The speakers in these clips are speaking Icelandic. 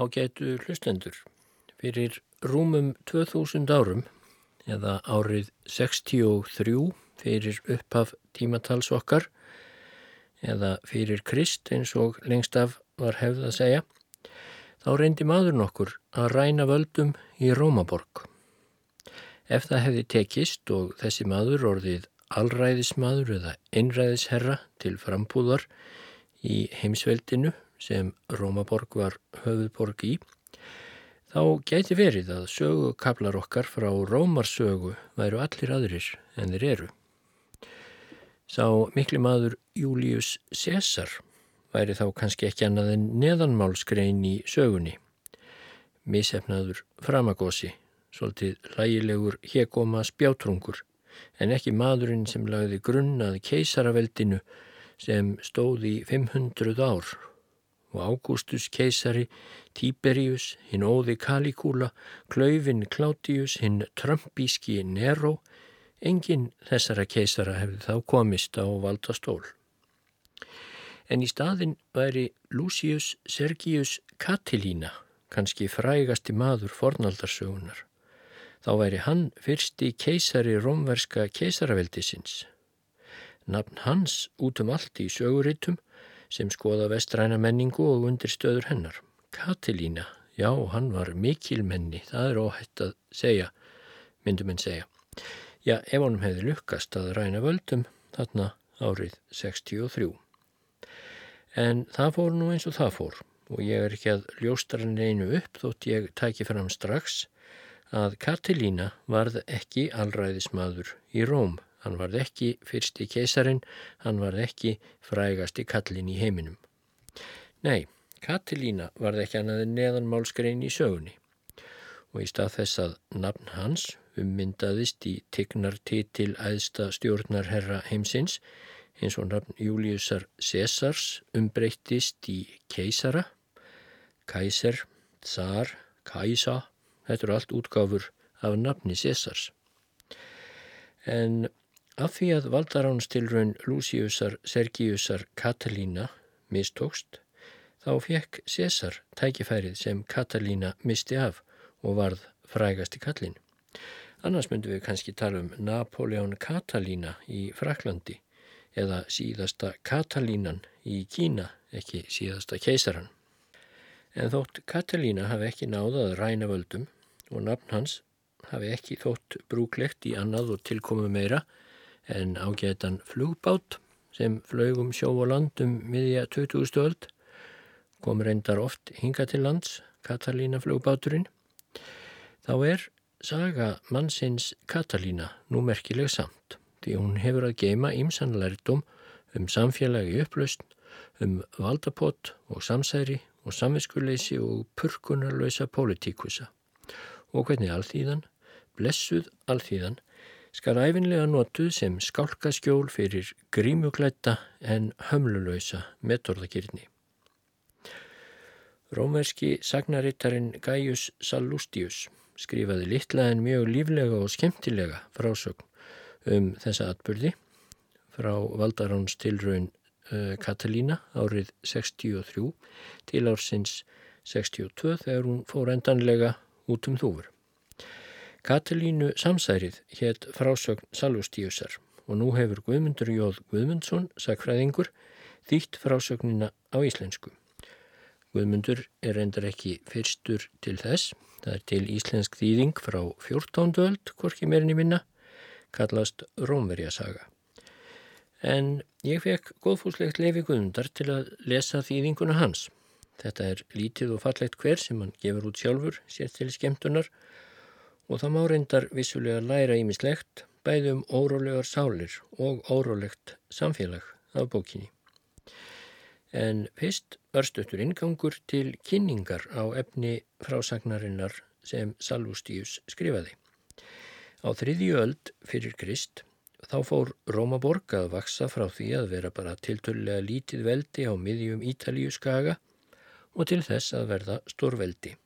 Ágætu hlustendur. Fyrir rúmum 2000 árum eða árið 63 fyrir upphaf tímatals okkar eða fyrir Krist eins og lengst af var hefð að segja, þá reyndi maður nokkur að ræna völdum í Rómaborg. Ef það hefði tekist og þessi maður orðið allræðismadur eða einræðisherra til frambúðar í heimsveldinu sem Rómaborg var höfuðborg í, þá gæti verið að sögukablar okkar frá Rómarsögu væru allir aðrir en þeir eru. Sá mikli maður Július Cæsar væri þá kannski ekki annað en neðanmálskrein í sögunni. Mísefnaður framagósi, svolítið lægilegur hegóma spjátrungur, en ekki maðurinn sem lagði grunnað keisaraveldinu sem stóði í 500 ár og Ágústus keisari, Tíberius, hinn óði Kalikúla, Klauvin Klátius, hinn Trumpíski Nero, enginn þessara keisara hefði þá komist á valdastól. En í staðin væri Lucius Sergius Catilina, kannski frægasti maður fornaldarsögunar. Þá væri hann fyrsti keisari romverska keisaraveldisins. Nafn hans út um allt í söguritum sem skoða vestræna menningu og undir stöður hennar. Katilína, já, hann var mikilmenni, það er óhætt að segja, myndum en segja. Já, ef honum hefði lukkast að ræna völdum þarna árið 63. En það fór nú eins og það fór og ég er ekki að ljóstra hann einu upp þótt ég tæki fram strax að Katilína varð ekki allræðismadur í Róm Hann varð ekki fyrsti keisarin, hann varð ekki frægasti kallin í heiminum. Nei, Katilína varð ekki annað en neðanmálskrein í sögunni og í stað þess að nafn hans ummyndaðist í tignartitil æðsta stjórnarherra heimsins eins og nafn Júliusar Cesars umbreyttist í keisara, kæser, þar, kæsa, þetta eru allt útgáfur af nafni Cesars. En Af því að valdaránstilraun Luciusar Sergiusar Katalína mistókst, þá fekk César tækifærið sem Katalína misti af og varð frægasti kallin. Annars myndum við kannski tala um Napoleon Katalína í Fraklandi eða síðasta Katalínan í Kína, ekki síðasta keisaran. En þótt Katalína hafi ekki náðað að ræna völdum og nafn hans hafi ekki þótt brúklegt í annað og tilkomu meira, en ágætan flugbát sem flögum sjó og landum miðja 20. stöld, kom reyndar oft hinga til lands, Katalína flugbáturinn. Þá er saga mannsins Katalína nú merkileg samt, því hún hefur að geima ímsanlærdum um samfélagi upplaust, um valdapott og samsæri og samviskuleysi og purkunarlösa pólitíkusa. Og hvernig alþýðan, blessuð alþýðan, skal æfinlega notuð sem skálkaskjól fyrir grímuglætta en hömlulöysa metorðakirni. Rómerski sagnarittarinn Gaius Sallustius skrifaði litla en mjög líflega og skemmtilega frásögn um þessa atbyrði frá Valdaráns tilraun uh, Katalína árið 63 til ársins 62 þegar hún fór endanlega út um þúfur. Katalínu samsærið hétt frásögn Salvustíusar og nú hefur Guðmundur Jóð Guðmundsson, sagfræðingur, þýtt frásögnina á íslensku. Guðmundur er reyndar ekki fyrstur til þess, það er til íslensk þýðing frá 14. öld, hvorki meirinni minna, kallast Rómverjasaga. En ég fekk góðfúslegt lefi Guðmundar til að lesa þýðinguna hans. Þetta er lítið og fallegt hver sem hann gefur út sjálfur, sér til skemmtunar og það má reyndar vissulega læra ímislegt bæði um órólegar sálir og órólegt samfélag af bókinni. En fyrst örstutur ingangur til kynningar á efni frásagnarinnar sem Salvustíus skrifaði. Á þriðju öld fyrir Krist þá fór Rómaborg að vaksa frá því að vera bara tiltölulega lítið veldi á miðjum Ítalíu skaga og til þess að verða stórveldi.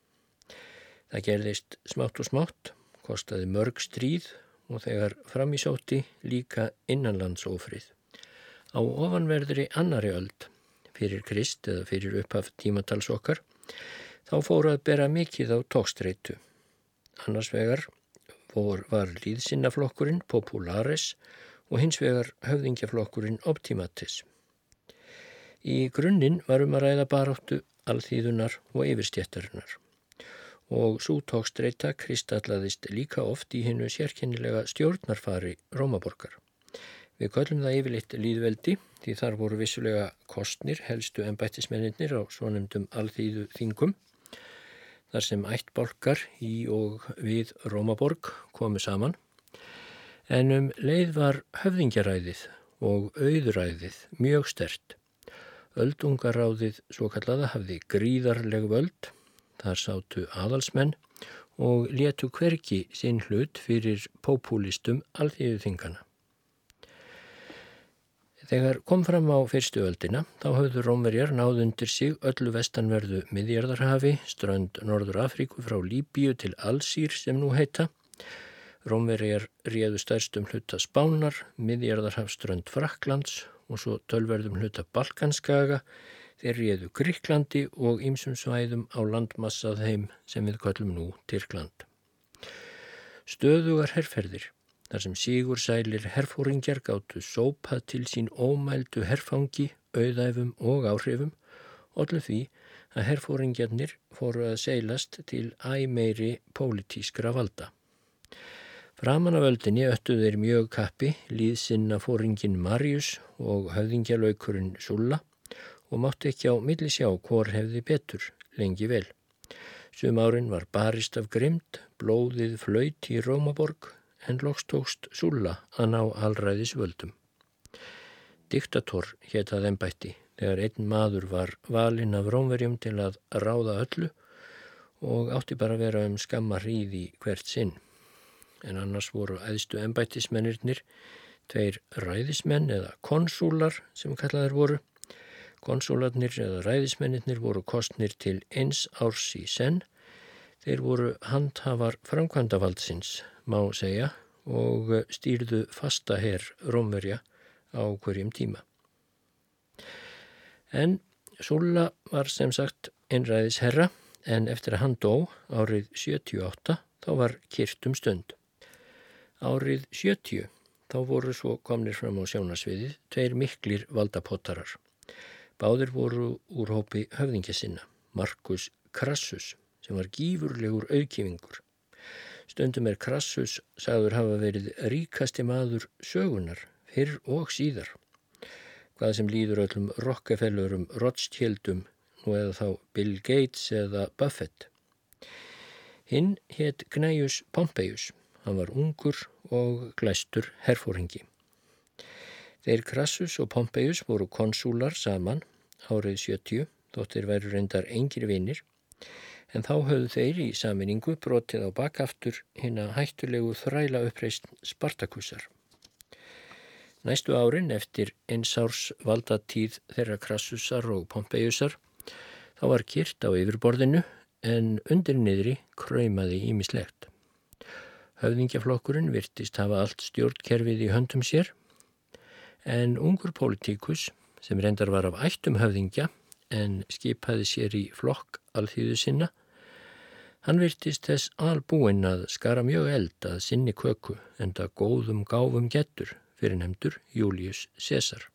Það gerðist smátt og smátt, kostaði mörg stríð og þegar framísótti líka innanlandsófrið. Á ofanverðri annari öld, fyrir Krist eða fyrir upphaf tímatals okkar, þá fóru að bera mikið á tókstreitu. Annars vegar var líðsinnaflokkurinn Popularis og hins vegar höfðingjaflokkurinn Optimatis. Í grunninn varum að ræða baráttu alþýðunar og yfirstjættarinnar og svo tókstreita kristallaðist líka oft í hennu sérkennilega stjórnarfari Rómaborgar. Við köllum það yfirleitt líðveldi því þar voru vissulega kostnir helstu ennbættismenninir á svonumdum alþýðu þingum þar sem ættbolkar í og við Rómaborg komu saman en um leið var höfðingjaræðið og auðuræðið mjög stert. Öldungaráðið svo kallaða hafði gríðarleg völd Þar sátu aðalsmenn og letu hverki sinn hlut fyrir populistum alþýðuþingana. Þegar kom fram á fyrstu öldina þá höfðu Rómverjar náð undir sig öllu vestanverðu miðjarðarhafi, strönd Norður Afríku frá Líbíu til Allsýr sem nú heita. Rómverjar réðu stærstum hluta Spánar, miðjarðarhafströnd Fraklands og svo tölverðum hluta Balkanskaga Þeir réðu Gríklandi og ýmsum svæðum á landmassað heim sem við kallum nú Tyrkland. Stöðugar herrferðir, þar sem sígur sælir herfóringjar gáttu sópað til sín ómældu herfangi, auðæfum og áhrifum, allir því að herfóringjarnir fóru að seilast til æmeiri pólitískra valda. Framan af öldinni öttu þeir mjög kappi líðsinna fóringin Marius og höfðingjalaukurinn Sulla og mátti ekki á milli sjá hvor hefði betur lengi vel. Sum árin var barist af grimd, blóðið flöyt í Rómaborg en lokstókst Sulla að ná allræðis völdum. Diktator héttað ennbætti þegar einn maður var valinn af Rómverjum til að ráða öllu og átti bara að vera um skamma hríði hvert sinn. En annars voru æðstu ennbættismennirnir tveir ræðismenn eða konsúlar sem kallaður voru Konsúlarnir eða ræðismennir voru kostnir til eins árs í senn. Þeir voru handhafar framkvæmdavaldsins, má segja, og stýrðu fasta herr Rómverja á hverjum tíma. En Súla var sem sagt einræðis herra en eftir að hann dó árið 78 þá var kyrtum stund. Árið 70 þá voru svo komnir fram á sjónasviðið tveir miklir valdapottarar. Báðir voru úr hópi höfðingja sinna, Markus Krassus sem var gífurlegur auðkífingur. Stundum er Krassus sagður hafa verið ríkasti maður sögunar, fyrr og síðar. Hvað sem líður öllum Rockefellerum, Rothschildum, nú eða þá Bill Gates eða Buffett. Hinn hétt Gnæjus Pompeius, hann var ungur og glæstur herfóringi. Þeir Krassus og Pompeius voru konsúlar saman árið 70, þóttir væru reyndar engir vinnir, en þá höfðu þeir í saminningu brotið á bakaftur hinn að hættulegu þræla uppreist Spartakussar. Næstu árin eftir einsárs valdatíð þeirra Krassusar og Pompeiusar þá var kyrt á yfirborðinu en undir niðri kröymaði ímislegt. Höfðingjaflokkurinn virtist hafa allt stjórnkerfið í höndum sér en ungur pólitíkus sem reyndar var af ættum höfðingja en skipaði sér í flokk alþýðu sinna, hann virtist þess albúinn að skara mjög eld að sinni köku en það góðum gáfum getur fyrir nefndur Július César.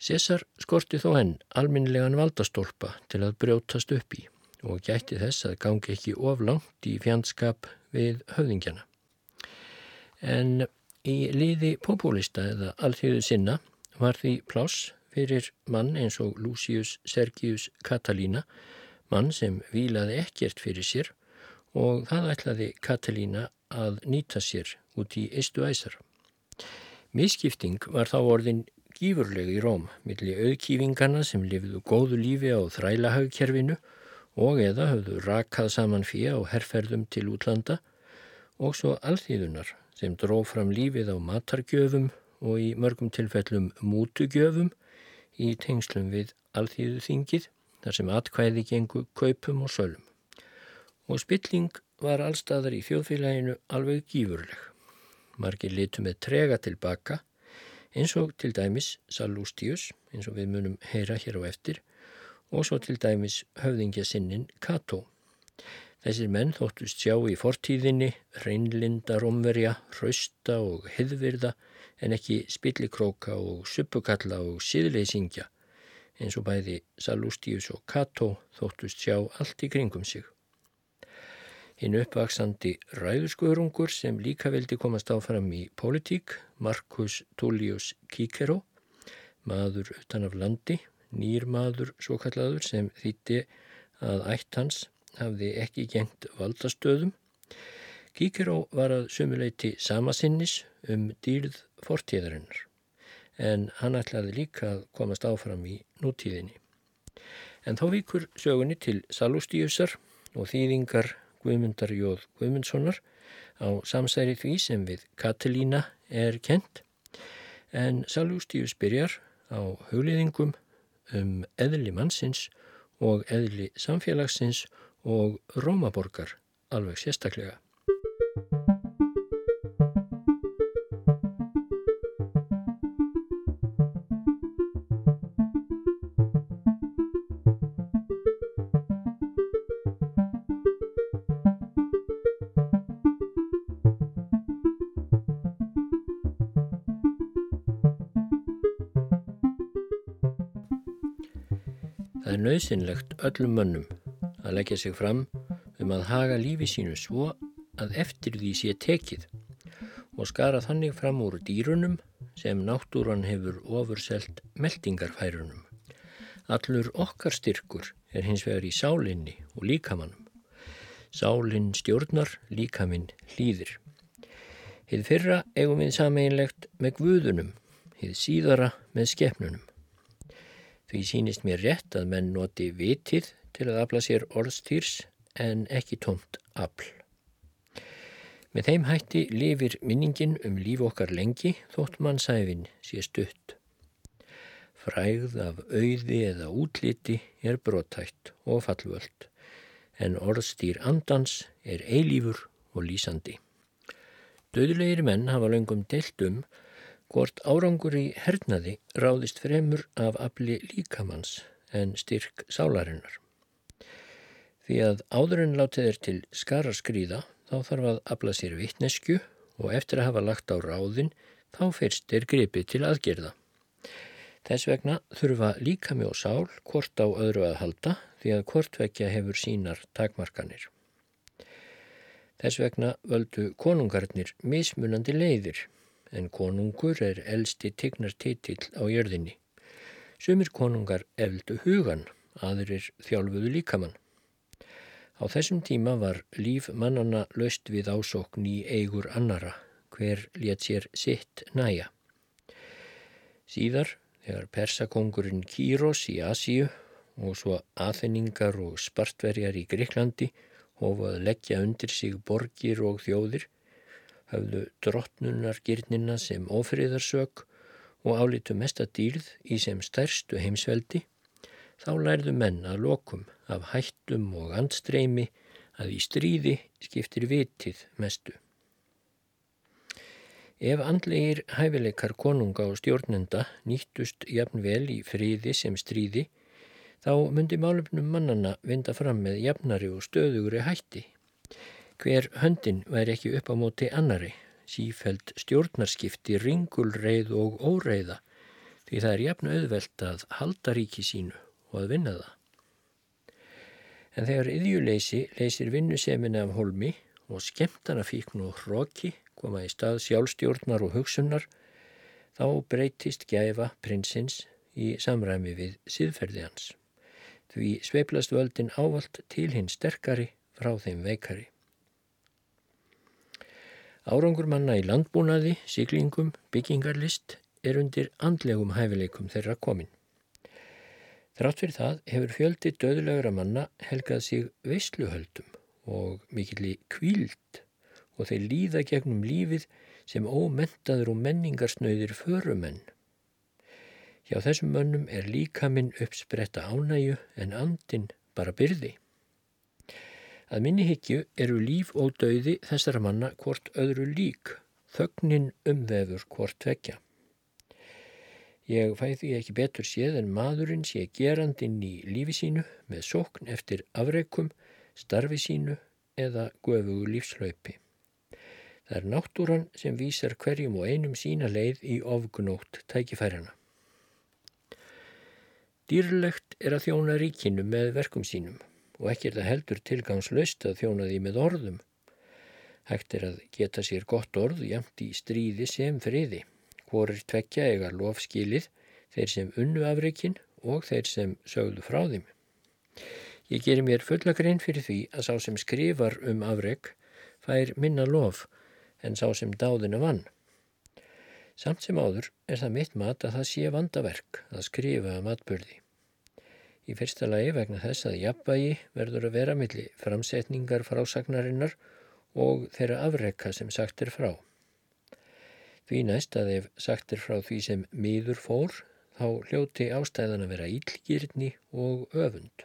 César skorti þó henn alminlegan valdastólpa til að brjótast upp í og gætti þess að gangi ekki of langt í fjandskap við höfðingjana. En Í liði populista eða alþjóðu sinna var því pláss fyrir mann eins og Lucius Sergius Katalína, mann sem vilaði ekkert fyrir sér og það ætlaði Katalína að nýta sér út í eistu æsar. Mískipting var þá orðin gífurleg í Róm millir auðkífingarna sem lifðu góðu lífi á þrælahagkerfinu og eða höfðu rakað saman fyrir á herrferðum til útlanda og svo alþýðunar sem dróð fram lífið á matargjöfum og í mörgum tilfellum mútugjöfum í tengslum við alþýðu þingið þar sem atkvæði gengu kaupum og sölum. Og spilling var allstaðar í þjóðfélaginu alveg gífurleg. Margir litu með trega tilbaka eins og til dæmis Salústíus eins og við munum heyra hér á eftir og svo til dæmis höfðingja sinnin Kato. Þessir menn þóttust sjá í fortíðinni reynlinda romverja, rausta og heðvirða en ekki spillikróka og suppukalla og síðleysingja eins og bæði Salústíus og Kato þóttust sjá allt í kringum sig. Hinn uppvaksandi ræðuskörungur sem líka vildi komast áfram í politík, Marcus Tullius Cicero, maður utan af landi, nýr maður svo kallaður sem þýtti að ætt hans hafði ekki gengt valdastöðum. Cicero var að sumuleiti samasinnis um dýrð fortíðarinnar en hann ætlaði líka að komast áfram í nútíðinni. En þá vikur sögunni til Salústíusar og þýðingar Guðmundar Jóð Guðmundssonar á samsæri því sem við Katalína er kent en Salústíus byrjar á hugliðingum um eðli mannsins og eðli samfélagsins og Rómaborgar alveg sérstaklega. Það er nöðsynlegt öllum mönnum að leggja sig fram um að haga lífi sínu svo að eftir því sé tekið og skara þannig fram úr dýrunum sem náttúran hefur ofurselt meldingarfærunum. Allur okkar styrkur er hins vegar í sálinni og líkamannum. Sálinn stjórnar, líkaminn hlýðir. Hið fyrra eigum við sameinlegt með guðunum, hið síðara með skefnunum. Því sínist mér rétt að menn noti vitið til að afla sér orðstýrs en ekki tómt afl. Með þeim hætti lifir minningin um líf okkar lengi þótt mannsæfin sé stutt. Frægð af auði eða útliti er brotætt og fallvöld en orðstýr andans er eilífur og lýsandi. Döðlegir menn hafa löngum deilt um Hvort árangur í hernaði ráðist fremur af afli líkamanns en styrk sálarinnar. Því að áður en látið er til skara skrýða þá þarf að afla sér vittnesku og eftir að hafa lagt á ráðin þá fyrst er gripið til aðgerða. Þess vegna þurfa líkami og sál hvort á öðru að halda því að hvort vekja hefur sínar takmarkanir. Þess vegna völdu konungarnir mismunandi leiðir en konungur er elsti tignartitill á jörðinni. Sumir konungar eldu hugan, aðrir þjálfuðu líkamann. Á þessum tíma var líf mannana löst við ásokn í eigur annara, hver létt sér sitt næja. Síðar, þegar persakongurinn Kýros í Asíu og svo aðfinningar og spartverjar í Greiklandi hófaði leggja undir sig borgir og þjóðir, hafðu drottnunar gyrnina sem ofriðarsök og álitu mesta dýrð í sem stærstu heimsveldi, þá lærðu menn að lokum af hættum og andstreimi að í stríði skiptir vitið mestu. Ef andlegir hæfileikar konunga og stjórnenda nýttust jafnvel í friði sem stríði, þá myndi málefnum mannana vinda fram með jafnari og stöðugri hætti Hver höndin væri ekki upp á móti annari, sífæld stjórnarskipti, ringulreið og óreiða því það er jafn auðvelt að halda ríki sínu og að vinna það. En þegar yðjuleysi leysir vinnusemina af holmi og skemmtana fíkn og hróki koma í stað sjálfstjórnar og hugsunnar, þá breytist gæfa prinsins í samræmi við síðferði hans. Því sveiplast völdin ávalt til hinn sterkari frá þeim veikari. Árangur manna í landbúnaði, síklingum, byggingarlist er undir andlegum hæfileikum þeirra komin. Þrátt fyrir það hefur fjöldi döðulegra manna helgað sig veisluhöldum og mikill í kvíld og þeir líða gegnum lífið sem ómentaður og menningarsnauðir förumenn. Hjá þessum mönnum er líkaminn uppspretta ánæju en andin bara byrði. Að minni higgju eru líf og dauði þessara manna hvort öðru lík, þögnin umvefur hvort vekja. Ég fæ því ekki betur séð en maðurinn sé gerandinn í lífi sínu með sókn eftir afreikum, starfi sínu eða göfugu lífslaupi. Það er náttúran sem vísar hverjum og einum sína leið í ofgnótt tækifærana. Dýrlegt er að þjóna ríkinu með verkum sínum og ekki er það heldur tilgangslaust að þjóna því með orðum. Hægt er að geta sér gott orð jæmt í stríði sem friði. Hvorir tvekja eiga lofskilið, þeir sem unnu afreikin og þeir sem sögðu frá þeim. Ég gerir mér fulla grein fyrir því að sá sem skrifar um afreik fær minna lof en sá sem dáðina vann. Samt sem áður er það mitt mat að það sé vandaverk að skrifa um atbyrði. Í fyrsta lagi vegna þess að jafnvægi verður að vera milli framsetningar frásagnarinnar og þeirra afrekka sem sagt er frá. Því næst að ef sagt er frá því sem miður fór, þá hljóti ástæðan að vera ílgirni og öfund.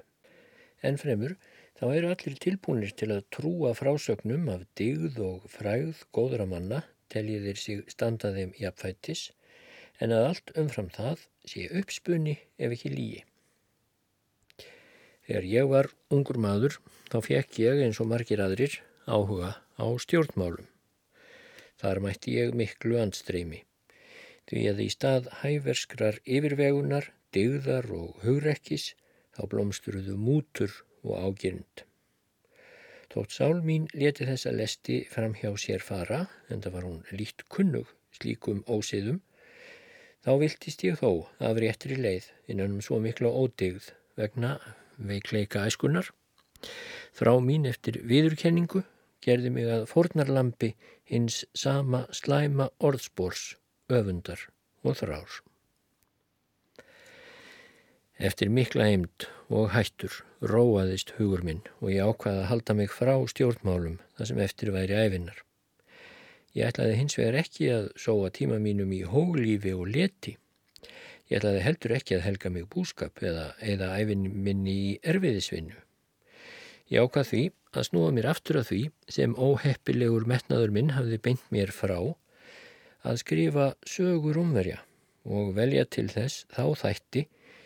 En fremur, þá eru allir tilbúinir til að trúa frásögnum af digð og fræð góðra manna, teljið þeir sig standaðum jafnfættis, en að allt umfram það sé uppspunni ef ekki líi. Þegar ég var ungur maður þá fekk ég eins og margir aðrir áhuga á stjórnmálum. Þar mætti ég miklu andstreymi. Því að í stað hæverskrar yfirvegunar, digðar og hugrekkis þá blómstruðu mútur og ágirnd. Þótt sál mín leti þessa lesti fram hjá sér fara, en það var hún líkt kunnug slíkum ósiðum, þá viltist ég þó af réttri leið innan um svo miklu ódigð vegna veikleika æskunar. Þrá mín eftir viðurkenningu gerði mig að fornarlampi hins sama slæma orðspórs, öfundar og þrár. Eftir mikla heimd og hættur róaðist hugur minn og ég ákvaði að halda mig frá stjórnmálum þar sem eftir væri æfinnar. Ég ætlaði hins vegar ekki að sóa tíma mínum í hóglífi og leti Ég ætlaði heldur ekki að helga mig búskap eða eða æfin minni í erfiðisvinnu. Ég ákvað því að snúa mér aftur að því sem óheppilegur metnaður minn hafði beint mér frá að skrifa sögur umverja og velja til þess þá þætti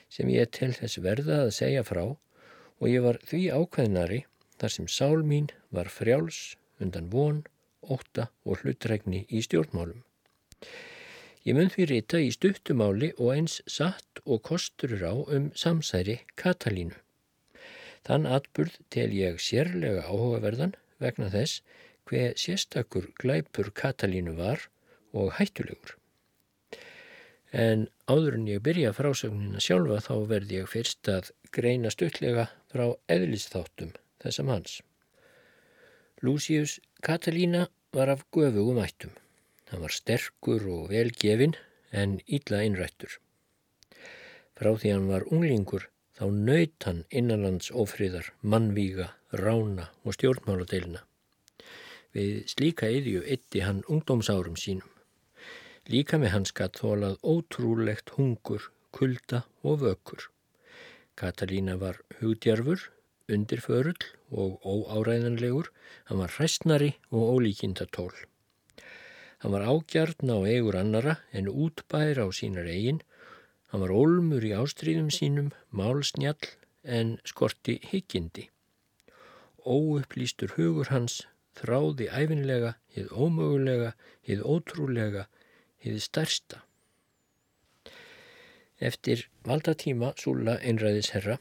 sem ég til þess verða að segja frá og ég var því ákveðnari þar sem sál mín var frjáls undan von, óta og hlutregni í stjórnmálum. Ég mun því rita í stuttumáli og eins satt og kosturur á um samsæri Katalínu. Þann atburð tel ég sérlega áhugaverðan vegna þess hver sérstakur glæpur Katalínu var og hættulegur. En áður en ég byrja frásögnina sjálfa þá verði ég fyrst að greina stuttlega frá eðlistáttum þessam hans. Lucius Katalína var af göfugum ættum. Hann var sterkur og velgefin en illa innrættur. Frá því hann var unglingur þá nöyt hann innanlands ofriðar, mannvíga, rána og stjórnmáladeilina. Við slíka yðju eitti hann ungdómsárum sínum. Líka með hans gatt þólað ótrúlegt hungur, kulda og vökur. Katalína var hugdjarfur, undirförull og óáræðanlegur, hann var hræstnari og ólíkinda tól. Hann var ágjarn á eigur annara en útbær á sínar eigin. Hann var olmur í ástríðum sínum, málsnjall en skorti higgindi. Óupplýstur hugur hans þráði æfinlega, hið ómögulega, hið ótrúlega, hið stærsta. Eftir valdatíma Súla einræðis herra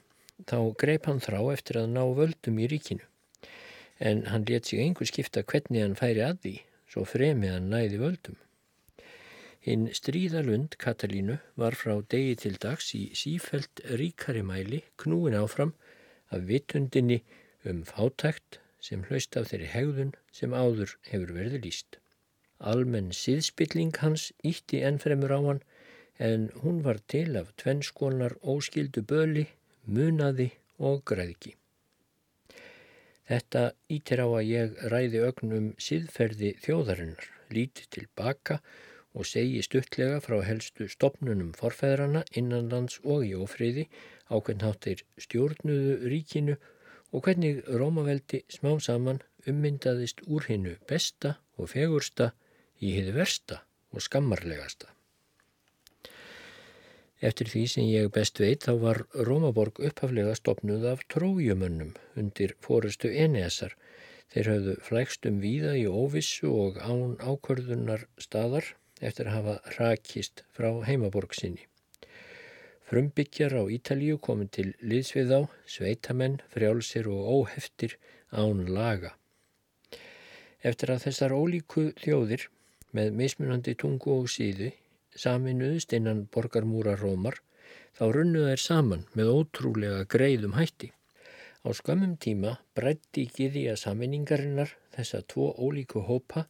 þá greip hann þrá eftir að ná völdum í ríkinu. En hann let sig einhver skipta hvernig hann færi að því svo fremið hann næði völdum. Hinn stríðalund Katalínu var frá degi til dags í sífelt ríkari mæli knúin áfram af vitundinni um fátækt sem hlaust af þeirri hegðun sem áður hefur verið líst. Almenn síðspilling hans ítti ennfremur á hann en hún var til af tvennskonar óskildu böli, munaði og græðki. Þetta ítir á að ég ræði ögnum síðferði þjóðarinnar, líti tilbaka og segi stuttlega frá helstu stopnunum forfæðrana innanlands og í ofriði á hvern háttir stjórnuðu ríkinu og hvernig Rómaveldi smá saman ummyndaðist úr hinnu besta og fegursta í hiðu versta og skammarlegasta. Eftir því sem ég best veit þá var Rómaborg upphaflega stopnuð af trójumönnum undir fórustu Eneasar. Þeir höfðu flækst um víða í óvissu og án ákvörðunar staðar eftir að hafa rakist frá heimaborg sinni. Frumbyggjar á Ítalíu komin til liðsvið á, sveitamenn, frjálsir og óheftir án laga. Eftir að þessar ólíku þjóðir með mismunandi tungu og síðu saminuðust innan borgarmúra Rómar þá runnuð þær saman með ótrúlega greiðum hætti. Á skömmum tíma breytti giðja saminningarinnar þessa tvo ólíku hópa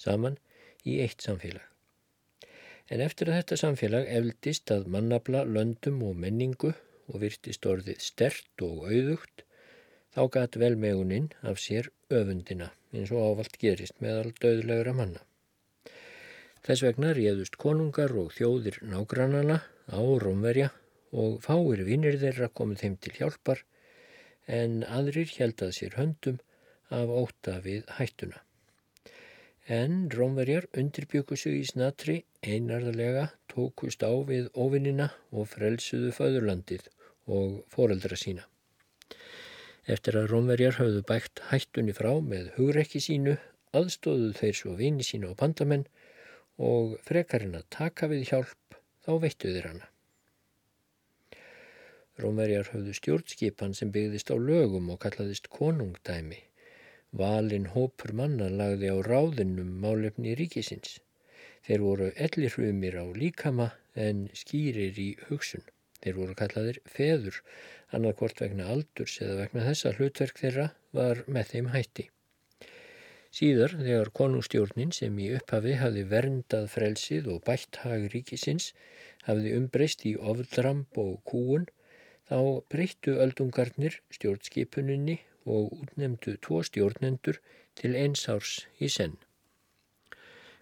saman í eitt samfélag. En eftir að þetta samfélag eldist að mannabla, löndum og menningu og virtist orðið stert og auðugt, þá gæt velmeguninn af sér öfundina eins og ávalt gerist meðal döðlegra manna. Þess vegna réðust konungar og þjóðir nágrannana á Rómverja og fáir vinnir þeirra komið þeim til hjálpar en aðrir heldað sér höndum af óta við hættuna. En Rómverjar undirbyggu sig í snatri einarðarlega tókust á við ofinnina og frelsuðu föðurlandið og foreldra sína. Eftir að Rómverjar hafðu bækt hættunni frá með hugrekki sínu, aðstóðu þeir svo vini sínu og pandamenn og frekarinn að taka við hjálp þá veittu þeir hana. Rómverjar höfðu stjórnskipan sem byggðist á lögum og kallaðist konungdæmi. Valin hópur manna lagði á ráðinum málefni ríkisins. Þeir voru ellirhrumir á líkama en skýrir í hugsun. Þeir voru kallaðir feður, annarkvort vegna aldurs eða vegna þessa hlutverk þeirra var með þeim hætti. Síðar þegar konungstjórnin sem í upphafi hafi verndað frelsið og bætt hag ríkisins hafiði umbreyst í ofdramp og kúun þá breyttu öldungarnir stjórnskipuninni og útnemdu tvo stjórnendur til eins árs í senn.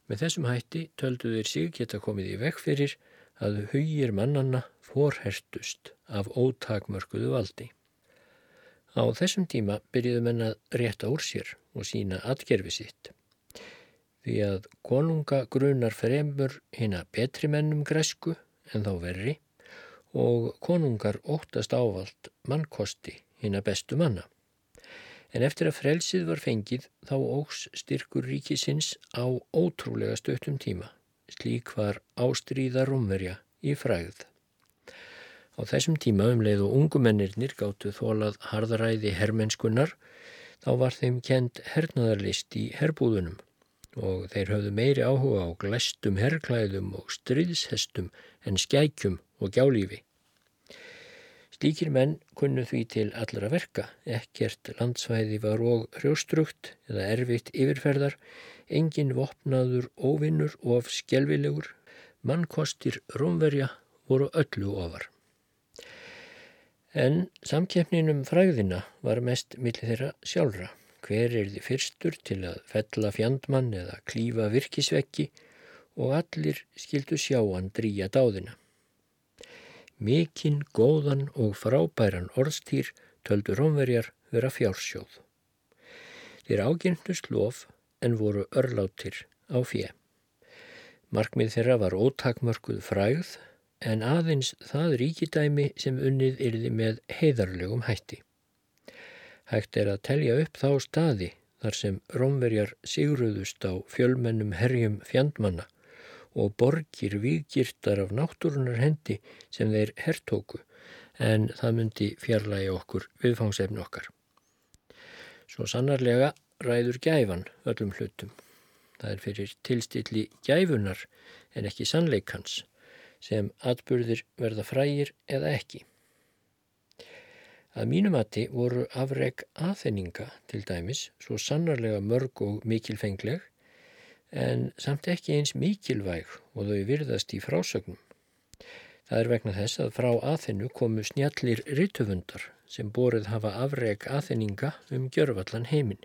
Með þessum hætti töldu þeir sig geta komið í vekk fyrir að hugir mannanna forhertust af ótakmörkuðu valdi. Á þessum tíma byrjuðu menna rétta úr sér og sína atgerfi sitt. Því að konunga grunar fremur hinn að betri mennum græsku en þá verri og konungar óttast ávalt mannkosti hinn að bestu manna. En eftir að frelsið var fengið þá ógs styrkur ríkisins á ótrúlega stöttum tíma. Slík var ástríða rúmverja í fræð. Á þessum tíma um leið og ungumennirnir gáttu þólað harðaræði herrmennskunnar þá var þeim kent hernaðarlist í herbúðunum og þeir höfðu meiri áhuga á glæstum herrklæðum og stryðshestum en skækjum og gjálífi. Slíkir menn kunnu því til allra verka, ekkert landsvæði var og hrjóstrugt eða erfitt yfirferðar, engin vopnaður óvinnur og skjelvilegur, mannkostir rómverja voru öllu ofar. En samkeppninum fræðina var mest millir þeirra sjálfra. Hver er því fyrstur til að fella fjandmann eða klífa virkisveggi og allir skildu sjá hann drýja dáðina. Mikinn, góðan og frábæran orðstýr töldu rómverjar vera fjársjóð. Þeir ágirndust lof en voru örlátir á fjö. Markmið þeirra var ótakmörkuð fræð en aðeins það ríkidæmi sem unnið yrði með heiðarlegum hætti. Hægt er að telja upp þá staði þar sem rómverjar sigruðust á fjölmennum herjum fjandmanna og borgir vikirtar af náttúrunar hendi sem þeir herrtóku en það myndi fjarlægi okkur viðfangsefni okkar. Svo sannarlega ræður gæfan öllum hlutum. Það er fyrir tilstilli gæfunar en ekki sannleikans sem atbyrðir verða frægir eða ekki. Að mínum mati voru afreg aðhenninga til dæmis svo sannarlega mörg og mikilfengleg en samt ekki eins mikilvæg og þau virðast í frásögnum. Það er vegna þess að frá aðhennu komu snjallir rituvundar sem borið hafa afreg aðhenninga um gjörvallan heiminn.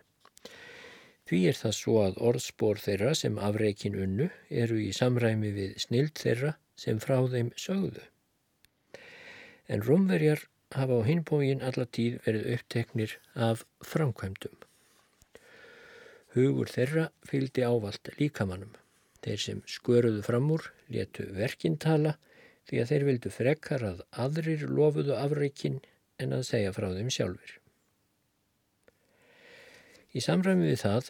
Því er það svo að orðspór þeirra sem afreikin unnu eru í samræmi við snild þeirra sem frá þeim sögðu. En rómverjar hafa á hinbógin alla tíð verið uppteknir af framkvæmdum. Hugur þeirra fylgdi ávalt líkamannum. Þeir sem sköruðu fram úr, letu verkintala, því að þeir vildu frekkar að aðrir lofuðu afreikin en að segja frá þeim sjálfur. Í samræmi við það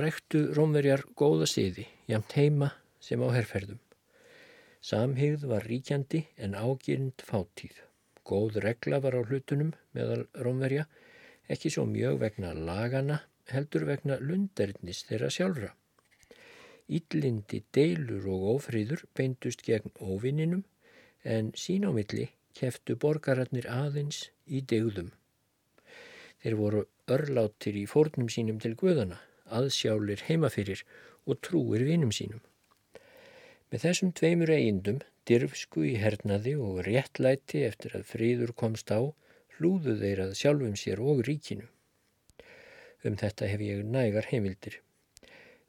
rektu rómverjar góða siði, jamt heima sem á herrferðum. Samhigð var ríkjandi en ágirind fátíð. Góð regla var á hlutunum meðal rómverja, ekki svo mjög vegna lagana, heldur vegna lundernis þeirra sjálfra. Íllindi, deilur og ófríður beindust gegn óvinninum en sín á milli keftu borgararnir aðeins í degðum. Þeir voru örlátir í fórnum sínum til guðana, aðsjálir heimafyrir og trúir vinum sínum. Með þessum tveimur eigindum, dirfsku í hernaði og réttlæti eftir að fríður komst á, hlúðu þeir að sjálfum sér og ríkinu. Um þetta hef ég nægar heimildir.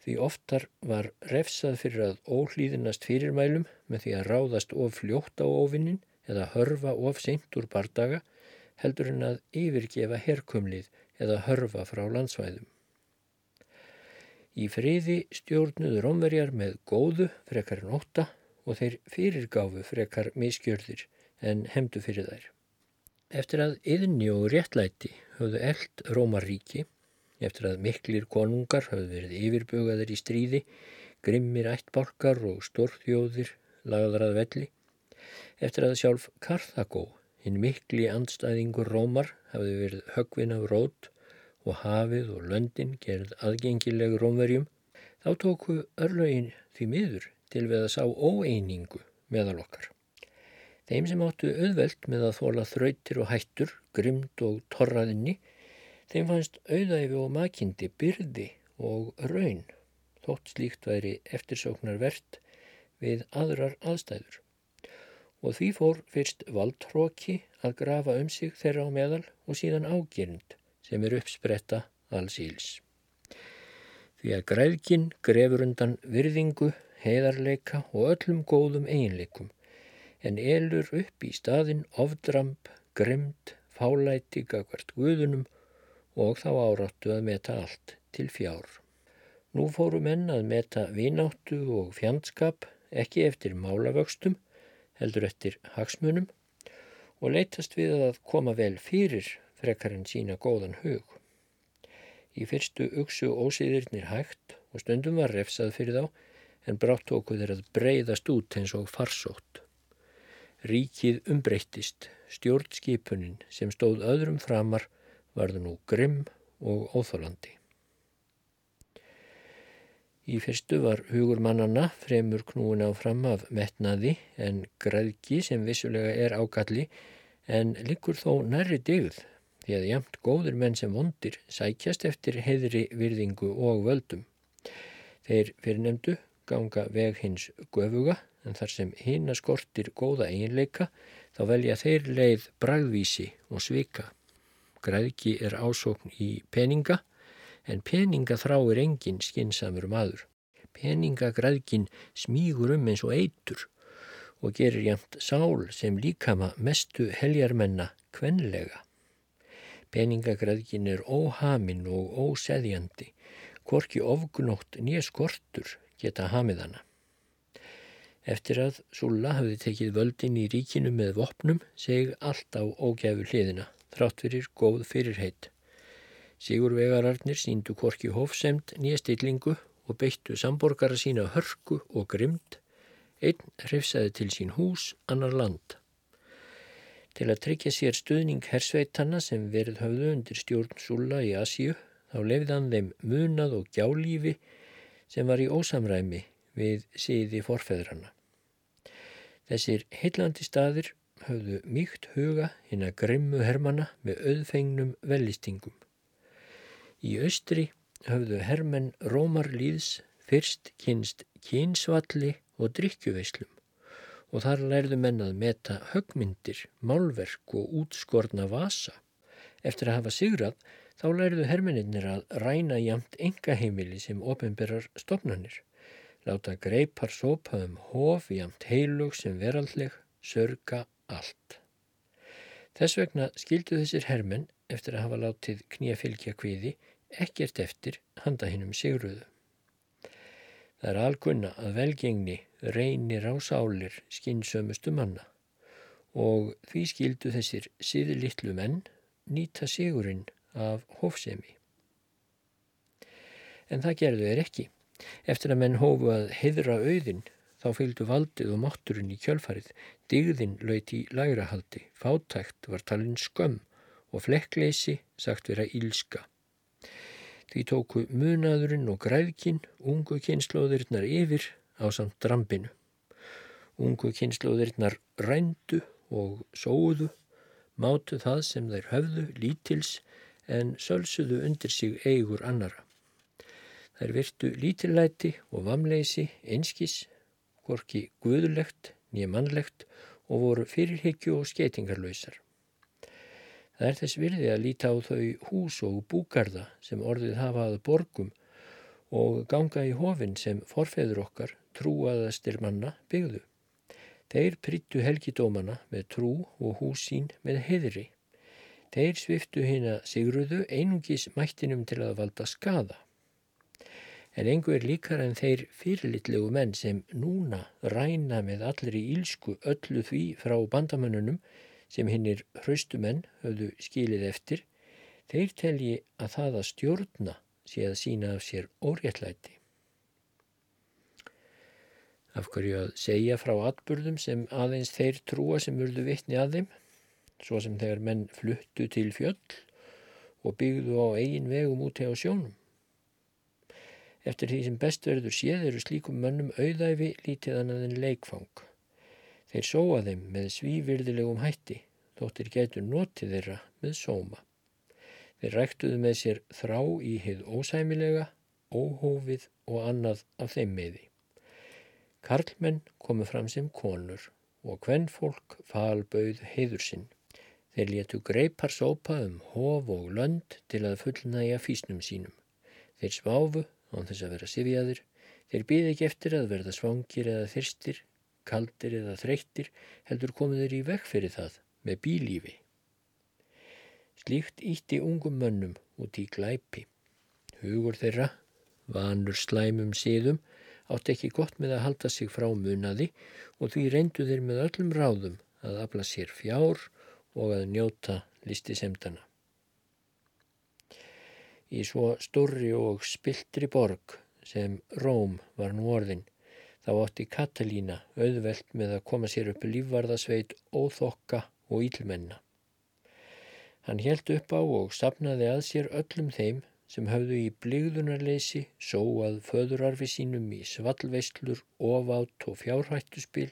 Því oftar var refsað fyrir að óhlýðinast fyrirmælum með því að ráðast of fljótt á ofinnin eða hörfa of seint úr bardaga heldur en að yfirgefa herkumlið eða hörfa frá landsvæðum. Í friði stjórnuðu rómverjar með góðu frekar en óta og þeir fyrirgáfu frekar miskjörðir en hemdu fyrir þær. Eftir að yðni og réttlæti höfðu eld Rómaríki eftir að miklir konungar hafði verið yfirbugaðir í stríði, grimmir ættbálkar og stórþjóðir lagðar að velli. Eftir að sjálf Karthagó, hinn mikli andstæðingur Rómar, hafði verið högvin af rót og hafið og löndin gerð aðgengileg Rómverjum, þá tóku örlögin því miður til við að sá óeiningu meðal okkar. Þeim sem áttu auðvelt með að þóla þrautir og hættur, grimd og torraðinni, Þeim fannst auðæfi og makindi byrði og raun, þótt slíkt væri eftirsóknar verðt við aðrar aðstæður. Og því fór fyrst valdhróki að grafa um sig þeirra á meðal og síðan ágirind sem er uppspretta alls íls. Því að græðkin grefur undan virðingu, heiðarleika og öllum góðum eiginleikum en elur upp í staðin ofdramp, grimd, fálæti, gagvart guðunum og þá áráttu að meta allt til fjár. Nú fóru menn að meta vináttu og fjandskap ekki eftir málavöxtum, heldur eftir hagsmunum og leytast við að koma vel fyrir frekar en sína góðan hug. Í fyrstu uksu ósýðirnir hægt og stundum var refsað fyrir þá en brátt tóku þeir að breyðast út eins og farsótt. Ríkið umbreyttist, stjórnskipunin sem stóð öðrum framar varðu nú grimm og óþólandi. Í fyrstu var hugur mannanna fremur knúin á fram af metnaði en græðki sem vissulega er ágalli en likur þó nærri digð því að jamt góður menn sem vondir sækjast eftir heðri virðingu og völdum. Þeir fyrirnemdu ganga veg hins göfuga en þar sem hinn að skortir góða eiginleika þá velja þeir leið bragvísi og svika. Græðki er ásókn í peninga en peninga þráir engin skinsamur maður. Peningagræðkin smígur um eins og eitur og gerir jæmt sál sem líkama mestu heljarmenna kvenlega. Peningagræðkin er óhamin og óseðjandi, hvorki ofgnótt nýja skortur geta hamiðana. Eftir að Sulla hafði tekið völdin í ríkinu með vopnum seg allt á ógæfu hliðina þrátt fyrir góð fyrirheit. Sigur vegararnir síndu korki hófsemt nýja stillingu og beittu samborgara sína hörku og grimd, einn hrifsaði til sín hús, annar land. Til að tryggja sér stuðning hersveitanna sem verið höfðu undir stjórn Sulla í Asíu, þá lefðan þeim munað og gjálífi sem var í ósamræmi við síði forfeðrana. Þessir heillandi staðir höfðu mýkt huga hinn að grimmu hermana með auðfengnum velistingum. Í austri höfðu hermenn Rómarlýðs fyrst kynst kynsvalli og drikkjuveislum og þar lærðu menn að meta högmyndir, málverk og útskorna vasa. Eftir að hafa sigrað þá lærðu hermeninnir að ræna jamt engaheimili sem ofinberar stopnarnir. Láta greipar sópa um hof jamt heilug sem veraldleg, sörga allt. Þess vegna skildu þessir hermenn eftir að hafa látið knýja fylgja kviði ekkert eftir handa hinnum sigruðu. Það er algunna að velgengni reynir á sálir skinnsömustu manna og því skildu þessir síðlittlu menn nýta sigurinn af hófsemi. En það gerðu þeir ekki. Eftir að menn hófu að heidra auðin þá fylgdu valdið og mátturinn í kjölfarið. Digðin laut í lægrahaldi, fátækt var talinn skömm og flekkleysi sagt vera ílska. Því tóku munaðurinn og græðkin ungu kynnslóðirinnar yfir á samt drambinu. Ungu kynnslóðirinnar rændu og sóuðu, mátu það sem þeir höfðu lítils en sölsuðu undir sig eigur annara. Þær virtu lítillæti og vamleysi einskis, hvorki guðulegt nýja mannlegt og voru fyrirhyggju og skeitingarlausar. Það er þess virði að líta á þau hús og búgarða sem orðið hafa að borgum og ganga í hofinn sem forfeður okkar trúaðastir manna byggðu. Þeir prittu helgidómana með trú og húsín með heðri. Þeir sviftu hérna sigruðu einungis mættinum til að valda skada. En einhver líkar en þeir fyrirlitlegu menn sem núna ræna með allir í ílsku öllu því frá bandamönnunum sem hinnir hraustumenn höfðu skilið eftir, þeir telji að það að stjórna sé að sína af sér óréttlæti. Af hverju að segja frá atbyrðum sem aðeins þeir trúa sem vörðu vittni að þeim, svo sem þegar menn fluttu til fjöll og byggðu á eigin vegum úti á sjónum. Eftir því sem best verður séð eru slíkum mönnum auðæfi lítið annað en leikfang. Þeir sóa þeim með svívirðilegum hætti, þóttir getur notið þeirra með sóma. Þeir ræktuðu með sér þrá í hið ósæmilega, óhófið og annað af þeim meði. Karlmenn komu fram sem konur og hvern fólk falbauð heiður sinn. Þeir letu greipar sópa um hof og lönd til að fullnæja físnum sínum. Þeir sváfu án þess að vera sifjaðir. Þeir býði ekki eftir að verða svangir eða þyrstir kaldir eða þreyttir heldur komið þeir í vekk fyrir það með bílífi. Slíkt ítti ungum mönnum út í glæpi. Hugur þeirra, vanur slæmum síðum, átt ekki gott með að halda sig frá munaði og því reyndu þeir með öllum ráðum að afla sér fjár og að njóta listi semdana. Í svo stórri og spiltri borg sem Róm var nú orðin Þá átti Katalína auðvelt með að koma sér upp lífvarðasveit óþokka og ílmenna. Hann helt upp á og sapnaði að sér öllum þeim sem höfðu í bligðunarleysi sóað föðurarfi sínum í svallveislur, ofátt og fjárhættuspil,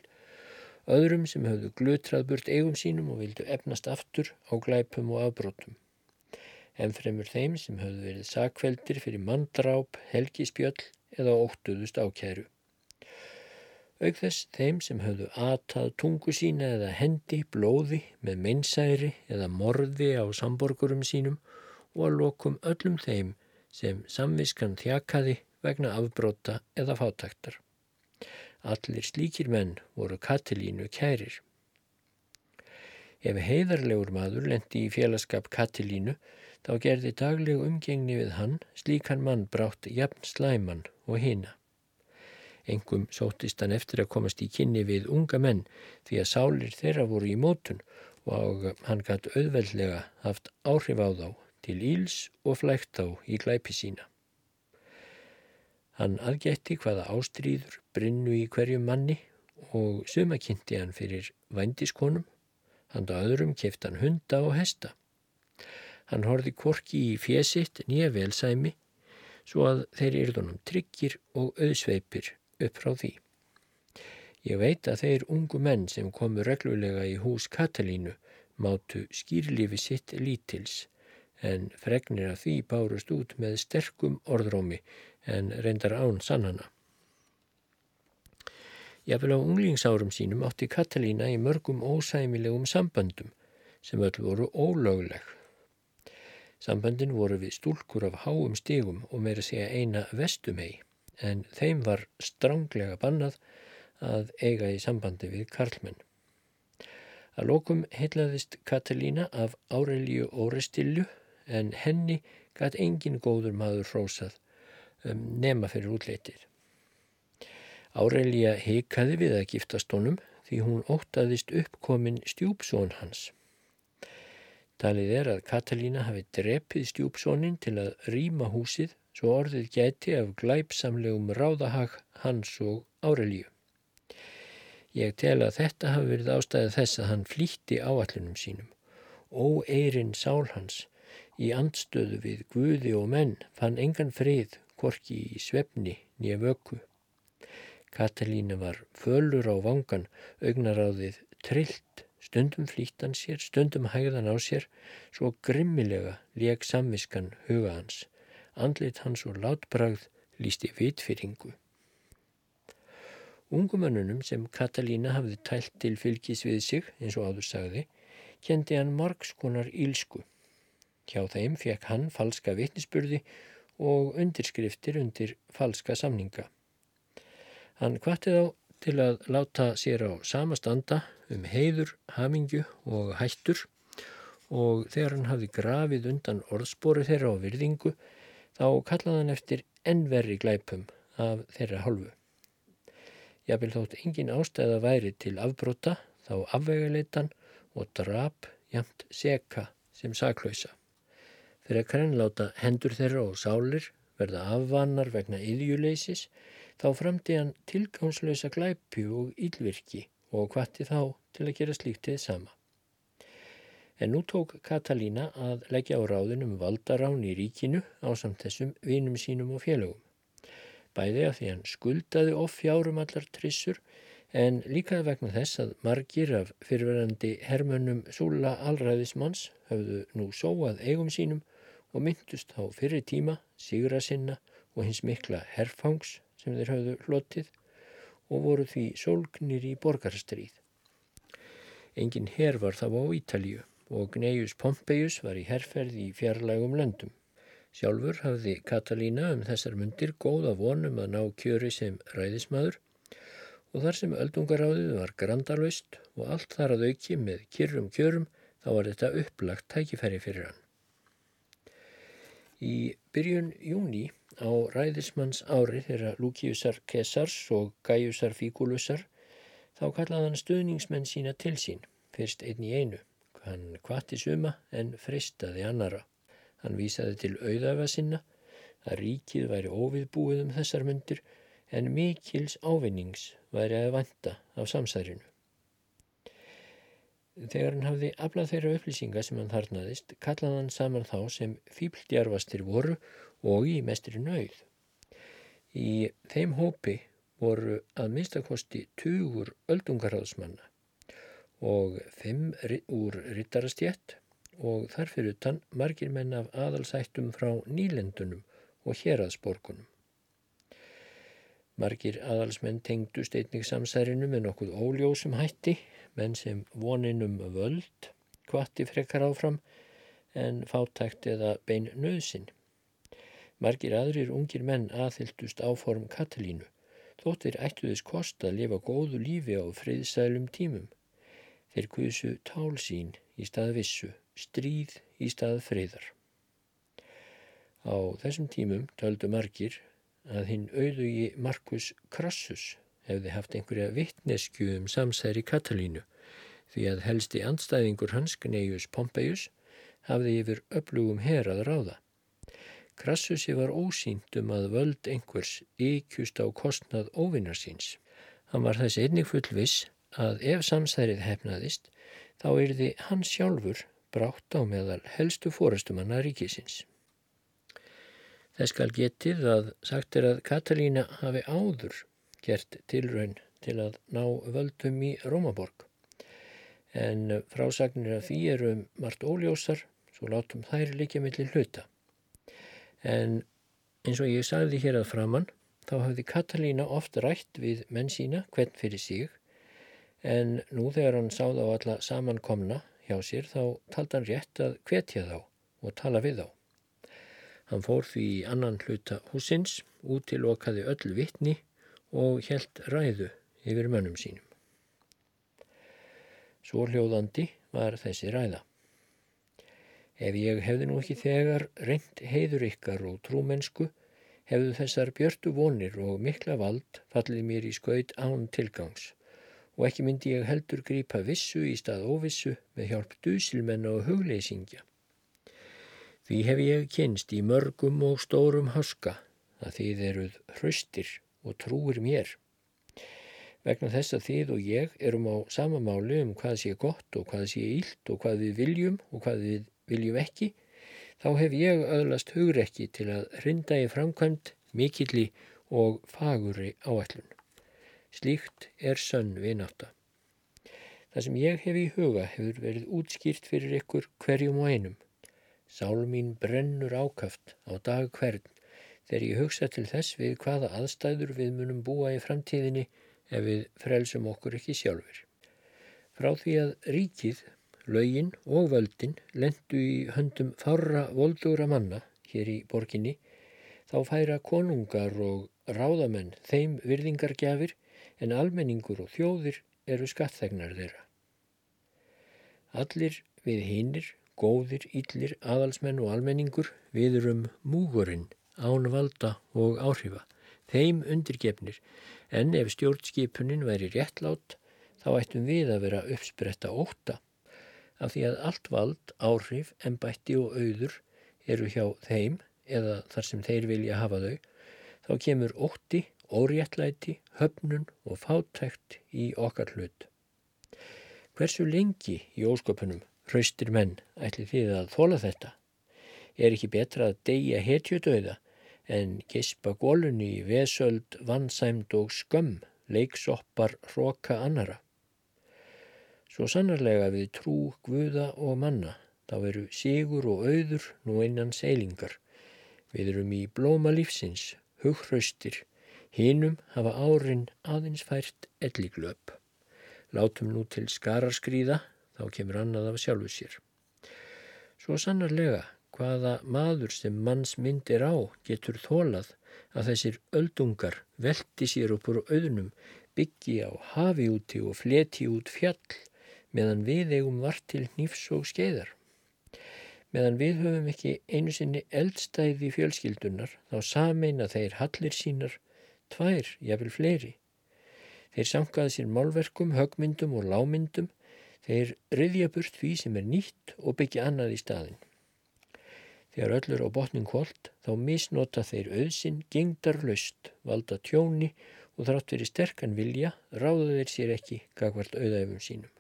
öðrum sem höfðu glutrað burt eigum sínum og vildu efnast aftur á glæpum og afbrótum. En fremur þeim sem höfðu verið sakveldir fyrir mandráp, helgispjöll eða óttuðust ákæru. Auk þess þeim sem höfðu atað tungu sína eða hendi blóði með meinsæri eða morði á samborgurum sínum og að lokum öllum þeim sem samviskan þjakaði vegna afbróta eða fátaktar. Allir slíkir menn voru Katilínu kærir. Ef heiðarlegur maður lendi í félagskap Katilínu þá gerði dagleg umgengni við hann slíkan mann brátt jafn slæman og hina. Engum sótist hann eftir að komast í kynni við unga menn því að sálir þeirra voru í mótun og hann gætt auðveldlega haft áhrif á þá til íls og flægt á í glæpi sína. Hann aðgætti hvaða ástríður brinnu í hverjum manni og suma kynnti hann fyrir vændiskonum, hann á öðrum keft hann hunda og hesta. Hann horfi korki í fjesitt nýja velsæmi svo að þeir yrðunum tryggir og auðsveipir upp frá því. Ég veit að þeir ungu menn sem komu reglulega í hús Katalínu mátu skýrlífi sitt lítils en fregnir af því bárust út með sterkum orðrómi en reyndar án sannana. Jáfnvel á unglingsárum sínum átti Katalína í mörgum ósæmilegum samböndum sem öll voru ólögleg. Samböndin voru við stúlkur af háum stigum og meira segja eina vestumegi en þeim var stránglega bannað að eiga í sambandi við karlmenn. Að lókum heitlaðist Katalína af Árelíu Órestillu en henni gæt engin góður maður hrósað um, nema fyrir útleitir. Áreilja heikaði við að giftast honum því hún óttaðist uppkomin stjúpsón hans. Talið er að Katalína hafi drepið stjúpsónin til að rýma húsið svo orðið gæti af glæpsamlegum ráðahag hans og Áreilju. Ég tel að þetta hafi verið ástæðið þess að hann flýtti áallunum sínum. Óeirinn sál hans í andstöðu við guði og menn fann engan frið korki í svefni nýja vöku. Katalína var fölur á vangan, augnaráðið trillt, stundum flýttan sér, stundum hægðan á sér, svo grimmilega leik samviskan huga hans. Andlit hans og látbragð lísti vitfyringu. Ungumönnunum sem Katalína hafði tælt til fylgis við sig, eins og áður sagði, kendi hann margskonar ílsku. Hjá þeim fekk hann falska vitnisspurði og undirskriftir undir falska samninga. Hann kvatti þá til að láta sér á samastanda um heiður, hamingju og hættur og þegar hann hafði grafið undan orðspori þeirra á virðingu þá kallaði hann eftir ennverri glæpum af þeirra hálfu. Jábel þótt engin ástæða væri til afbróta þá afveguleitan og drap jamt seka sem saklausa. Fyrir að krennláta hendur þeirra og sálir verða afvannar vegna yðjuleysis Þá framdi hann tilgangslösa glæpi og ílvirki og hvati þá til að gera slíktið sama. En nú tók Katalína að leggja á ráðunum valdarán í ríkinu á samt þessum vinum sínum og félögum. Bæði að því hann skuldaði of fjárum allar trissur en líkaði vegna þess að margir af fyrverandi hermönnum Súla Alræðismanns höfðu nú sóað eigum sínum og myndust á fyrir tíma, sigra sinna og hins mikla herfangs sem þeir hafðu hlotið og voru því sólgnir í borgarstríð. Engin herr var þá á Ítalíu og Gneius Pompeius var í herrferð í fjarlægum löndum. Sjálfur hafði Katalína um þessar mundir góða vonum að ná kjöri sem ræðismadur og þar sem öldungaráðið var grandalvist og allt þar að auki með kyrrum kjörum þá var þetta upplagt tækifæri fyrir hann. Í byrjun júni Á ræðismanns ári þeirra Lúkiusar Kesars og Gaiusar Fíkulusar þá kallaði hann stuðningsmenn sína til sín, fyrst einn í einu. Hann kvatti suma en fristaði annara. Hann vísaði til auðafa sinna að ríkið væri óviðbúið um þessar myndir en mikils ávinnings væri að vanta af samsærinu. Þegar hann hafði aflað þeirra upplýsinga sem hann þarnaðist, kallaði hann saman þá sem fíbldjarfastir voru og í mestri nauð. Í þeim hópi voru að minnstakosti tugur öldungarháðsmanna og fimm úr rittarastjett og þarfir utan margir menn af aðalsættum frá nýlendunum og hérraðsborgunum. Margir aðalsmenn tengdu steitning samsærinu með nokkuð óljósum hætti, menn sem voninum völd, kvatti frekar áfram en fátækt eða bein nöðsinn. Margir aðrir ungir menn aðhyldust áform Katalínu, þóttir ættuðis kost að lifa góðu lífi á friðsælum tímum. Þeir kusu tál sín í stað vissu, stríð í stað friðar. Á þessum tímum töldu margir að hinn auðugi Markus Krassus hefði haft einhverja vittnesku um samsæri Katalínu því að helsti andstæðingur hans, Gneius Pompeius, hafði yfir öflugum herað ráða. Krassusi var ósýnd um að völd einhvers ykjust á kostnað óvinnar síns. Hann var þessi einnig fullviss að ef samsærið hefnaðist þá erði hann sjálfur brátt á meðal helstu fórastumanna ríkisins. Þess skal getið að sagt er að Katalína hafi áður gert tilraun til að ná völdum í Rómaborg. En frásagnir af því eru um margt óljósar, svo látum þær líka millir hluta. En eins og ég sagði hér að framann, þá hafði Katalína oft rætt við menn sína hvern fyrir sig, en nú þegar hann sáð á alla samankomna hjá sér þá taldi hann rétt að hvetja þá og tala við þá. Hann fór því í annan hluta húsins, útilokaði öll vittni og helt ræðu yfir mönnum sínum. Svo hljóðandi var þessi ræða. Ef ég hefði nú ekki þegar reynd heiður ykkar og trúmennsku, hefðu þessar björtu vonir og mikla vald fallið mér í skaut án tilgangs og ekki myndi ég heldur grípa vissu í stað óvissu með hjálp dusilmenn og hugleysingja. Því hef ég kynst í mörgum og stórum haska að þið eruð hraustir og trúir mér. Vegna þess að þið og ég erum á sama máli um hvað sé gott og hvað sé ílt og hvað við viljum og hvað við viljum ekki, þá hef ég öðlast hugrekki til að hrinda í framkvæmt mikilli og fagurri áætlun. Slíkt er sönn vináta. Það sem ég hef í huga hefur verið útskýrt fyrir ykkur hverjum og einum. Sál mín brennur ákaft á dag hvern þegar ég hugsa til þess við hvaða aðstæður við munum búa í framtíðinni ef við frelsum okkur ekki sjálfur. Frá því að ríkið, lögin og völdin lendu í höndum fára voldugra manna hér í borginni þá færa konungar og ráðamenn þeim virðingargjafir en almenningur og þjóðir eru skattþegnar þeirra. Allir við hinnir, góðir, yllir, aðalsmenn og almenningur við um múgurinn, án valda og áhrifa, þeim undirgefnir, en ef stjórnskipunin væri réttlátt, þá ættum við að vera uppspretta óta, af því að allt vald, áhrif, embætti og auður eru hjá þeim eða þar sem þeir vilja hafa þau, þá kemur ótti óréttlæti, höfnun og fátækt í okkar hlut. Hversu lengi í ósköpunum hraustir menn ætli þið að þóla þetta? Er ekki betra að deyja hetjudauða en gispa gólunni í vesöld, vannsæmd og skömm, leiksoppar, hróka annara? Svo sannarlega við trú, guða og manna, þá eru sigur og auður nú innan seilingar. Við erum í blóma lífsins, hughraustir, Hínum hafa árin aðeins fært elliglöp. Látum nú til skararskríða, þá kemur annað af sjálfu sér. Svo sannarlega, hvaða maður sem manns myndir á getur þólað að þessir öldungar velti sér upp úr auðnum, byggi á hafi úti og fleti út fjall meðan við eigum vart til nýfs og skeiðar. Meðan við höfum ekki einu sinni eldstæði fjölskyldunar þá sameina þeir hallir sínar tvær, jáfnvel fleiri. Þeir sankaði sér málverkum, högmyndum og lámyndum, þeir riðja burt því sem er nýtt og byggja annað í staðin. Þegar öllur á botning kvöld þá misnota þeir auðsinn gengdarlaust, valda tjóni og þrátt verið sterkan vilja ráða þeir sér ekki gagvart auðæfum sínum.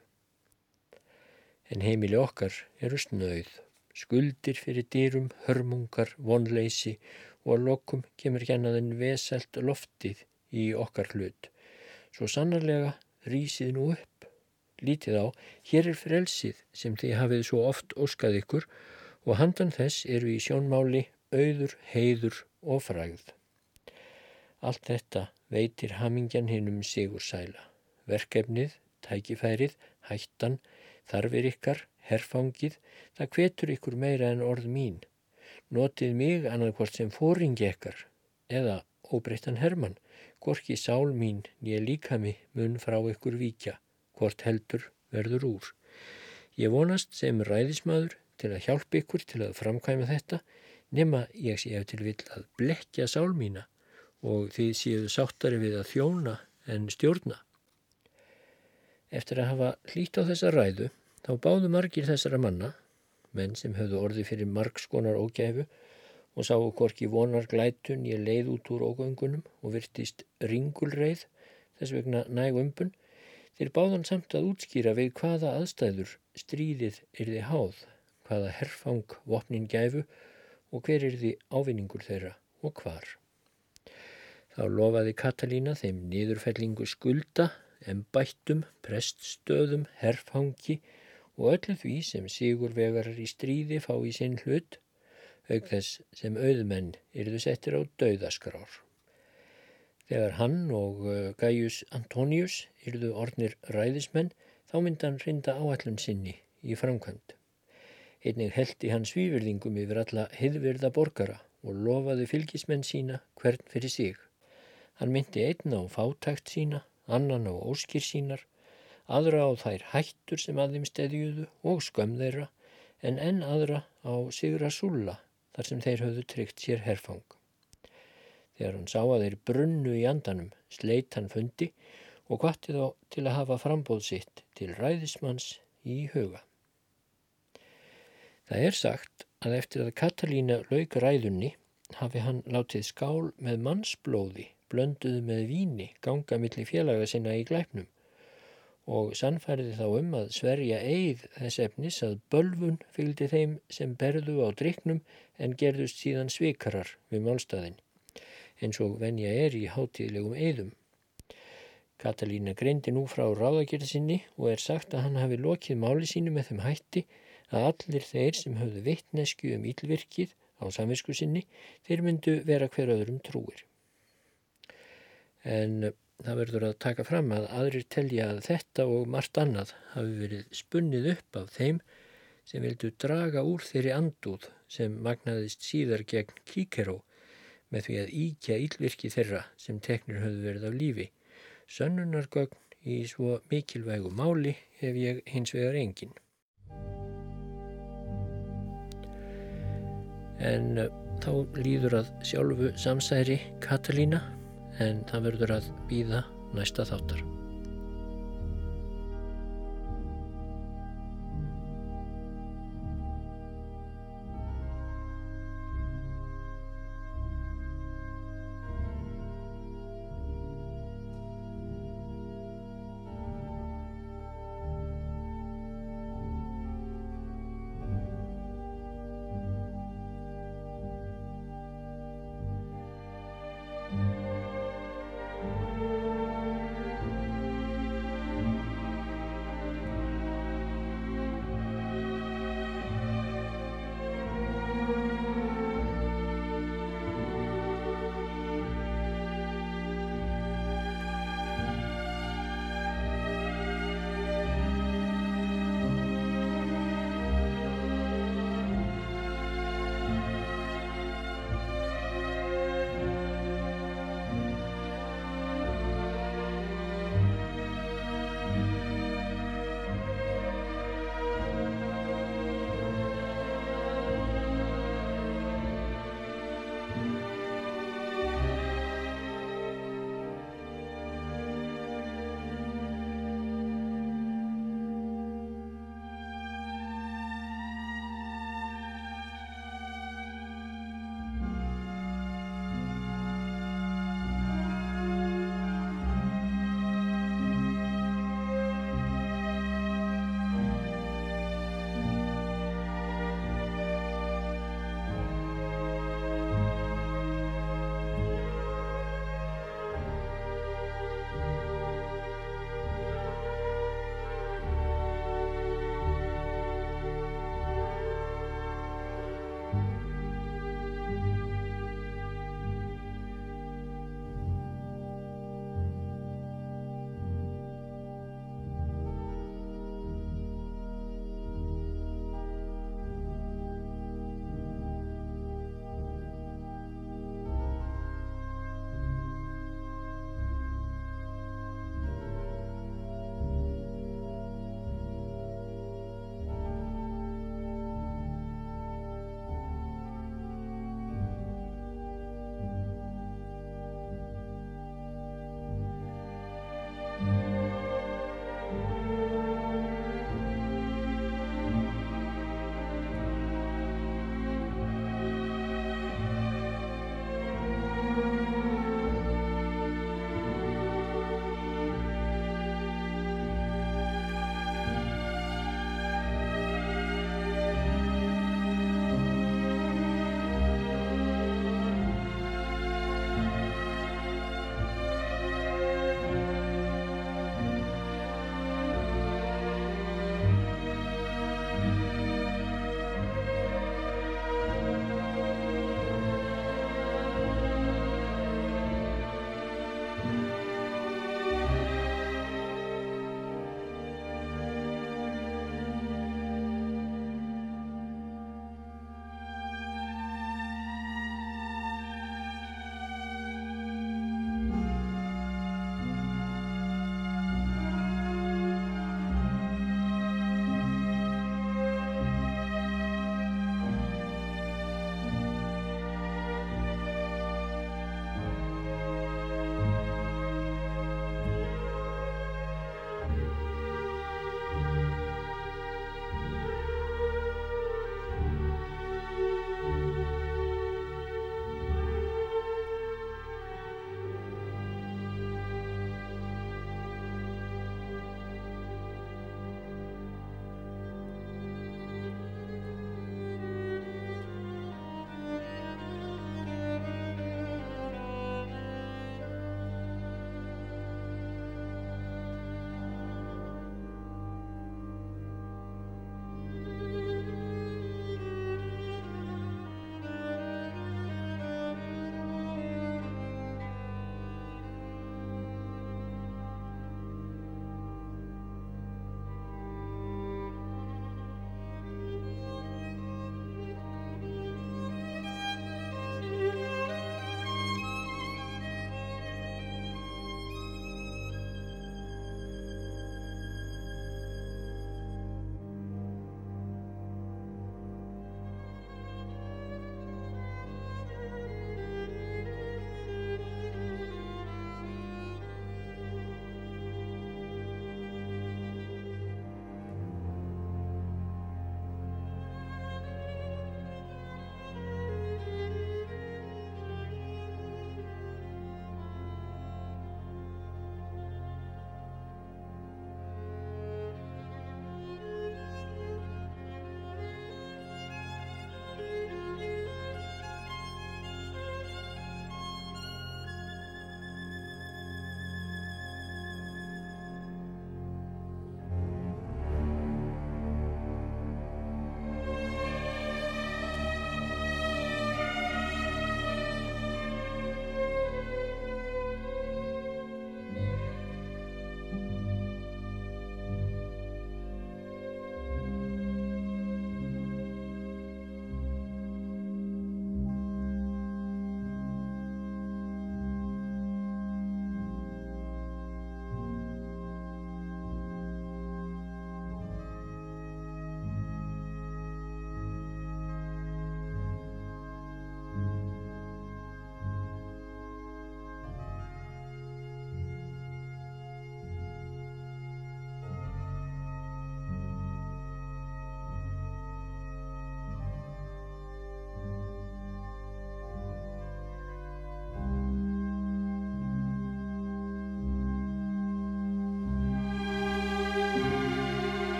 En heimili okkar eru snöð, skuldir fyrir dýrum, hörmungar, vonleysi og að lokum kemur gennaðin veselt loftið í okkar hlut. Svo sannarlega rýsið nú upp. Lítið á, hér er frelsið sem þið hafið svo oft óskað ykkur og handan þess eru í sjónmáli auður, heiður og fræð. Allt þetta veitir hamingjan hinn um sigur sæla. Verkefnið, tækifærið, hættan, þarfir ykkar, herfangið, það kvetur ykkur meira en orð mín notið mig annarkvort sem fóringi ekkar eða óbreyttan Hermann, gorki sál mín nýja líkami mun frá ykkur víkja, hvort heldur verður úr. Ég vonast sem ræðismadur til að hjálpa ykkur til að framkvæma þetta, nema ég sé ef til vill að blekja sál mína og því séu sáttari við að þjóna en stjórna. Eftir að hafa hlýtt á þessa ræðu, þá báðu margir þessara manna menn sem höfðu orði fyrir margskonar ógæfu og sáu hvorki vonar glætun ég leið út úr ógöngunum og virtist ringulreið þess vegna næg umbun þeir báðan samt að útskýra við hvaða aðstæður stríðið er þið háð, hvaða herfang vopnin gæfu og hver er þið ávinningur þeirra og hvar. Þá lofaði Katalína þeim niðurfellingu skulda, embættum, preststöðum, herfangi og öllu því sem sigurvegarar í stríði fá í sinn hlut, auk þess sem auðmenn yrðu settir á dauðaskrár. Þegar hann og uh, Gaius Antonius yrðu ornir ræðismenn, þá myndan rinda áallun sinni í framkvæmd. Einnig heldi hann svífyrðingum yfir alla hiðvirða borgara og lofaði fylgismenn sína hvern fyrir sig. Hann myndi einn á fátækt sína, annan á óskir sínar aðra á þær hættur sem að þeim steðjuðu og skömm þeirra, en enn aðra á Sigra Sulla þar sem þeir höfðu tryggt sér herfang. Þegar hann sá að þeir brunnu í andanum, sleitt hann fundi og hvatti þá til að hafa frambóð sitt til ræðismanns í huga. Það er sagt að eftir að Katalína lauk ræðunni hafi hann látið skál með mannsblóði blönduð með víni ganga millir félaga sinna í glæpnum og sannfærði þá um að sverja eigð þess efnis að bölfun fylgdi þeim sem berðu á driknum en gerðust síðan svikarar við málstæðin, eins og venja er í hátíðlegum eigðum. Katalína greindi nú frá ráðagjörði sinni og er sagt að hann hafi lokið máli sínu með þeim hætti að allir þeir sem höfðu vittnesku um ílvirkið á samvisku sinni, þeir myndu vera hver öðrum trúir. En það verður að taka fram að aðrir telja að þetta og margt annað hafi verið spunnið upp af þeim sem vildu draga úr þeirri andúð sem magnaðist síðar gegn Kíkeró með því að íkja ílvirki þeirra sem teknir höfðu verið af lífi. Sönnunargögn í svo mikilvægu máli hef ég hins vegar engin. En uh, þá líður að sjálfu samsæri Katalína en það verður að býða næsta þáttar.